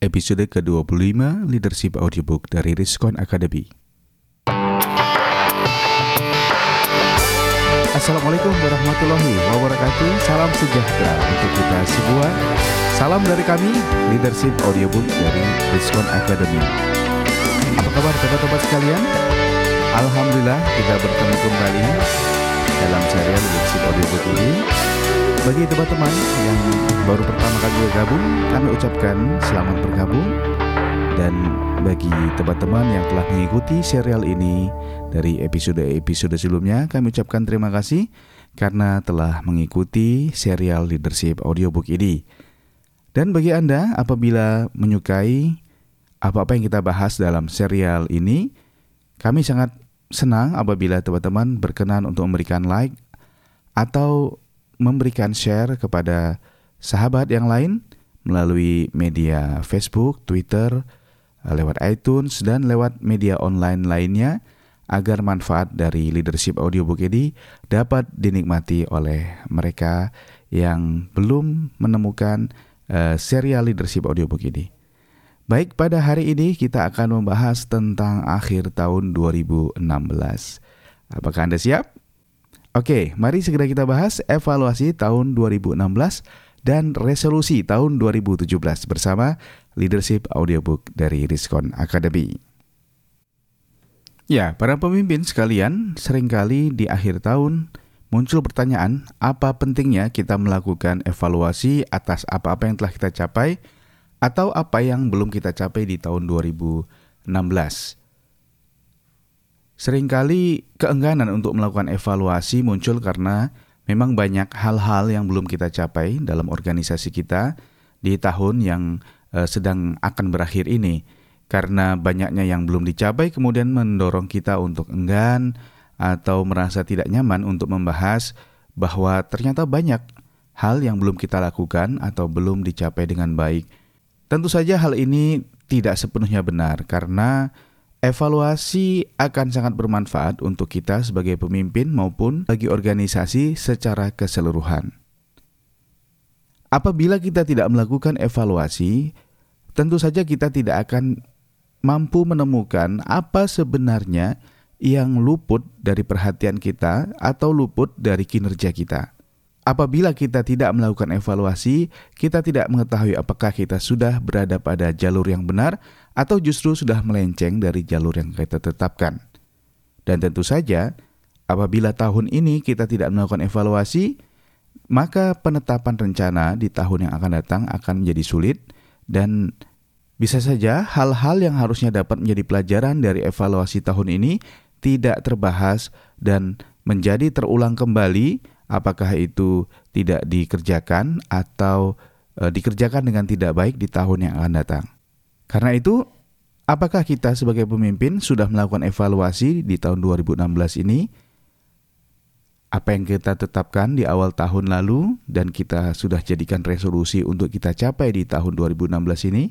episode ke-25 Leadership Audiobook dari Riskon Academy. Assalamualaikum warahmatullahi wabarakatuh. Salam sejahtera untuk kita semua. Salam dari kami, Leadership Audiobook dari Riskon Academy. Apa kabar teman-teman sekalian? Alhamdulillah kita bertemu kembali dalam serial Leadership Audiobook ini bagi teman-teman yang baru pertama kali bergabung, kami ucapkan selamat bergabung. Dan bagi teman-teman yang telah mengikuti serial ini dari episode-episode sebelumnya, kami ucapkan terima kasih karena telah mengikuti serial Leadership Audiobook ini. Dan bagi Anda, apabila menyukai apa-apa yang kita bahas dalam serial ini, kami sangat senang apabila teman-teman berkenan untuk memberikan like atau memberikan share kepada sahabat yang lain melalui media Facebook, Twitter, eh, lewat iTunes, dan lewat media online lainnya agar manfaat dari leadership audiobook ini dapat dinikmati oleh mereka yang belum menemukan uh, serial leadership audiobook ini. Baik, pada hari ini kita akan membahas tentang akhir tahun 2016. Apakah Anda siap? Oke, mari segera kita bahas evaluasi tahun 2016 dan resolusi tahun 2017 bersama Leadership Audiobook dari Riskon Academy. Ya, para pemimpin sekalian, sering kali di akhir tahun muncul pertanyaan, apa pentingnya kita melakukan evaluasi atas apa-apa yang telah kita capai atau apa yang belum kita capai di tahun 2016. Seringkali keengganan untuk melakukan evaluasi muncul karena memang banyak hal-hal yang belum kita capai dalam organisasi kita di tahun yang uh, sedang akan berakhir ini. Karena banyaknya yang belum dicapai kemudian mendorong kita untuk enggan atau merasa tidak nyaman untuk membahas bahwa ternyata banyak hal yang belum kita lakukan atau belum dicapai dengan baik. Tentu saja hal ini tidak sepenuhnya benar karena Evaluasi akan sangat bermanfaat untuk kita sebagai pemimpin maupun bagi organisasi secara keseluruhan. Apabila kita tidak melakukan evaluasi, tentu saja kita tidak akan mampu menemukan apa sebenarnya yang luput dari perhatian kita atau luput dari kinerja kita. Apabila kita tidak melakukan evaluasi, kita tidak mengetahui apakah kita sudah berada pada jalur yang benar atau justru sudah melenceng dari jalur yang kita tetapkan. Dan tentu saja, apabila tahun ini kita tidak melakukan evaluasi, maka penetapan rencana di tahun yang akan datang akan menjadi sulit dan bisa saja hal-hal yang harusnya dapat menjadi pelajaran dari evaluasi tahun ini tidak terbahas dan menjadi terulang kembali apakah itu tidak dikerjakan atau e, dikerjakan dengan tidak baik di tahun yang akan datang. Karena itu, apakah kita sebagai pemimpin sudah melakukan evaluasi di tahun 2016 ini? Apa yang kita tetapkan di awal tahun lalu dan kita sudah jadikan resolusi untuk kita capai di tahun 2016 ini?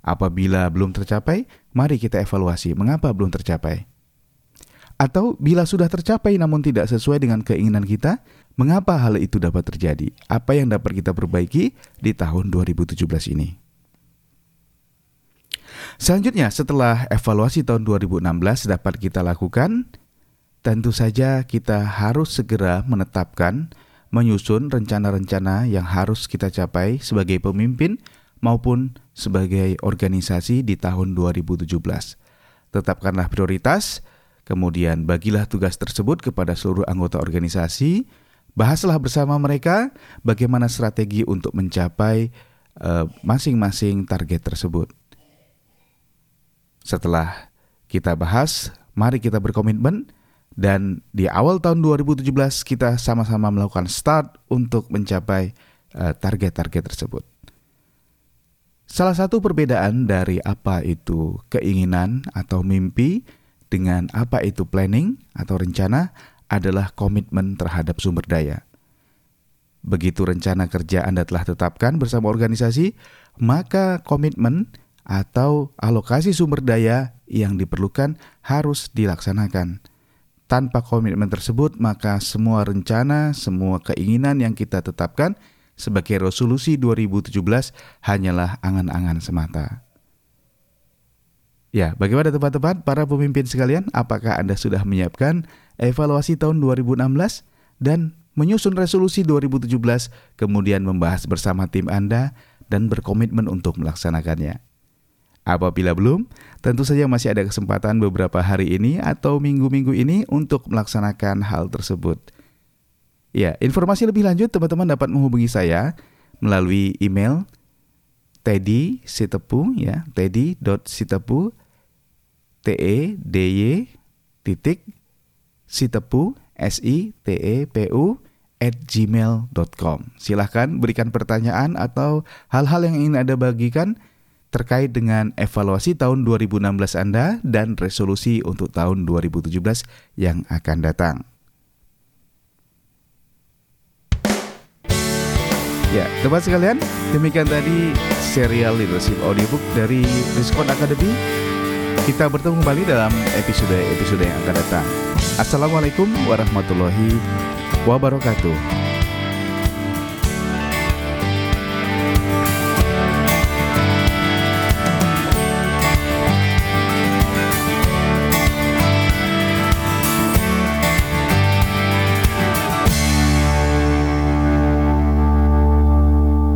Apabila belum tercapai, mari kita evaluasi mengapa belum tercapai. Atau bila sudah tercapai namun tidak sesuai dengan keinginan kita, Mengapa hal itu dapat terjadi? Apa yang dapat kita perbaiki di tahun 2017 ini? Selanjutnya, setelah evaluasi tahun 2016 dapat kita lakukan, tentu saja kita harus segera menetapkan, menyusun rencana-rencana yang harus kita capai sebagai pemimpin maupun sebagai organisasi di tahun 2017. Tetapkanlah prioritas, kemudian bagilah tugas tersebut kepada seluruh anggota organisasi, Bahaslah bersama mereka bagaimana strategi untuk mencapai eh, masing-masing uh, target tersebut. Setelah kita bahas, mari kita berkomitmen dan di awal tahun 2017 kita sama-sama melakukan start untuk mencapai eh, target-target uh, tersebut. Salah satu perbedaan dari apa itu keinginan atau mimpi dengan apa itu planning atau rencana adalah komitmen terhadap sumber daya. Begitu rencana kerja Anda telah tetapkan bersama organisasi, maka komitmen atau alokasi sumber daya yang diperlukan harus dilaksanakan. Tanpa komitmen tersebut, maka semua rencana, semua keinginan yang kita tetapkan sebagai resolusi 2017 hanyalah angan-angan semata. Ya, bagaimana teman-teman para pemimpin sekalian? Apakah Anda sudah menyiapkan evaluasi tahun 2016 dan menyusun resolusi 2017, kemudian membahas bersama tim Anda dan berkomitmen untuk melaksanakannya? Apabila belum, tentu saja masih ada kesempatan beberapa hari ini atau minggu-minggu ini untuk melaksanakan hal tersebut. Ya, informasi lebih lanjut teman-teman dapat menghubungi saya melalui email teddy sitepu ya teddy.sitepu t e d y titik sitepu s i t e p u at gmail.com Silahkan berikan pertanyaan atau hal-hal yang ingin Anda bagikan terkait dengan evaluasi tahun 2016 Anda dan resolusi untuk tahun 2017 yang akan datang. Ya, teman sekalian, demikian tadi serial leadership audiobook dari Riskon Academy. Kita bertemu kembali dalam episode-episode yang akan datang. Assalamualaikum warahmatullahi wabarakatuh.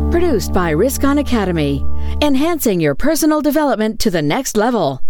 Produced by Riskon Academy, enhancing your personal development to the next level.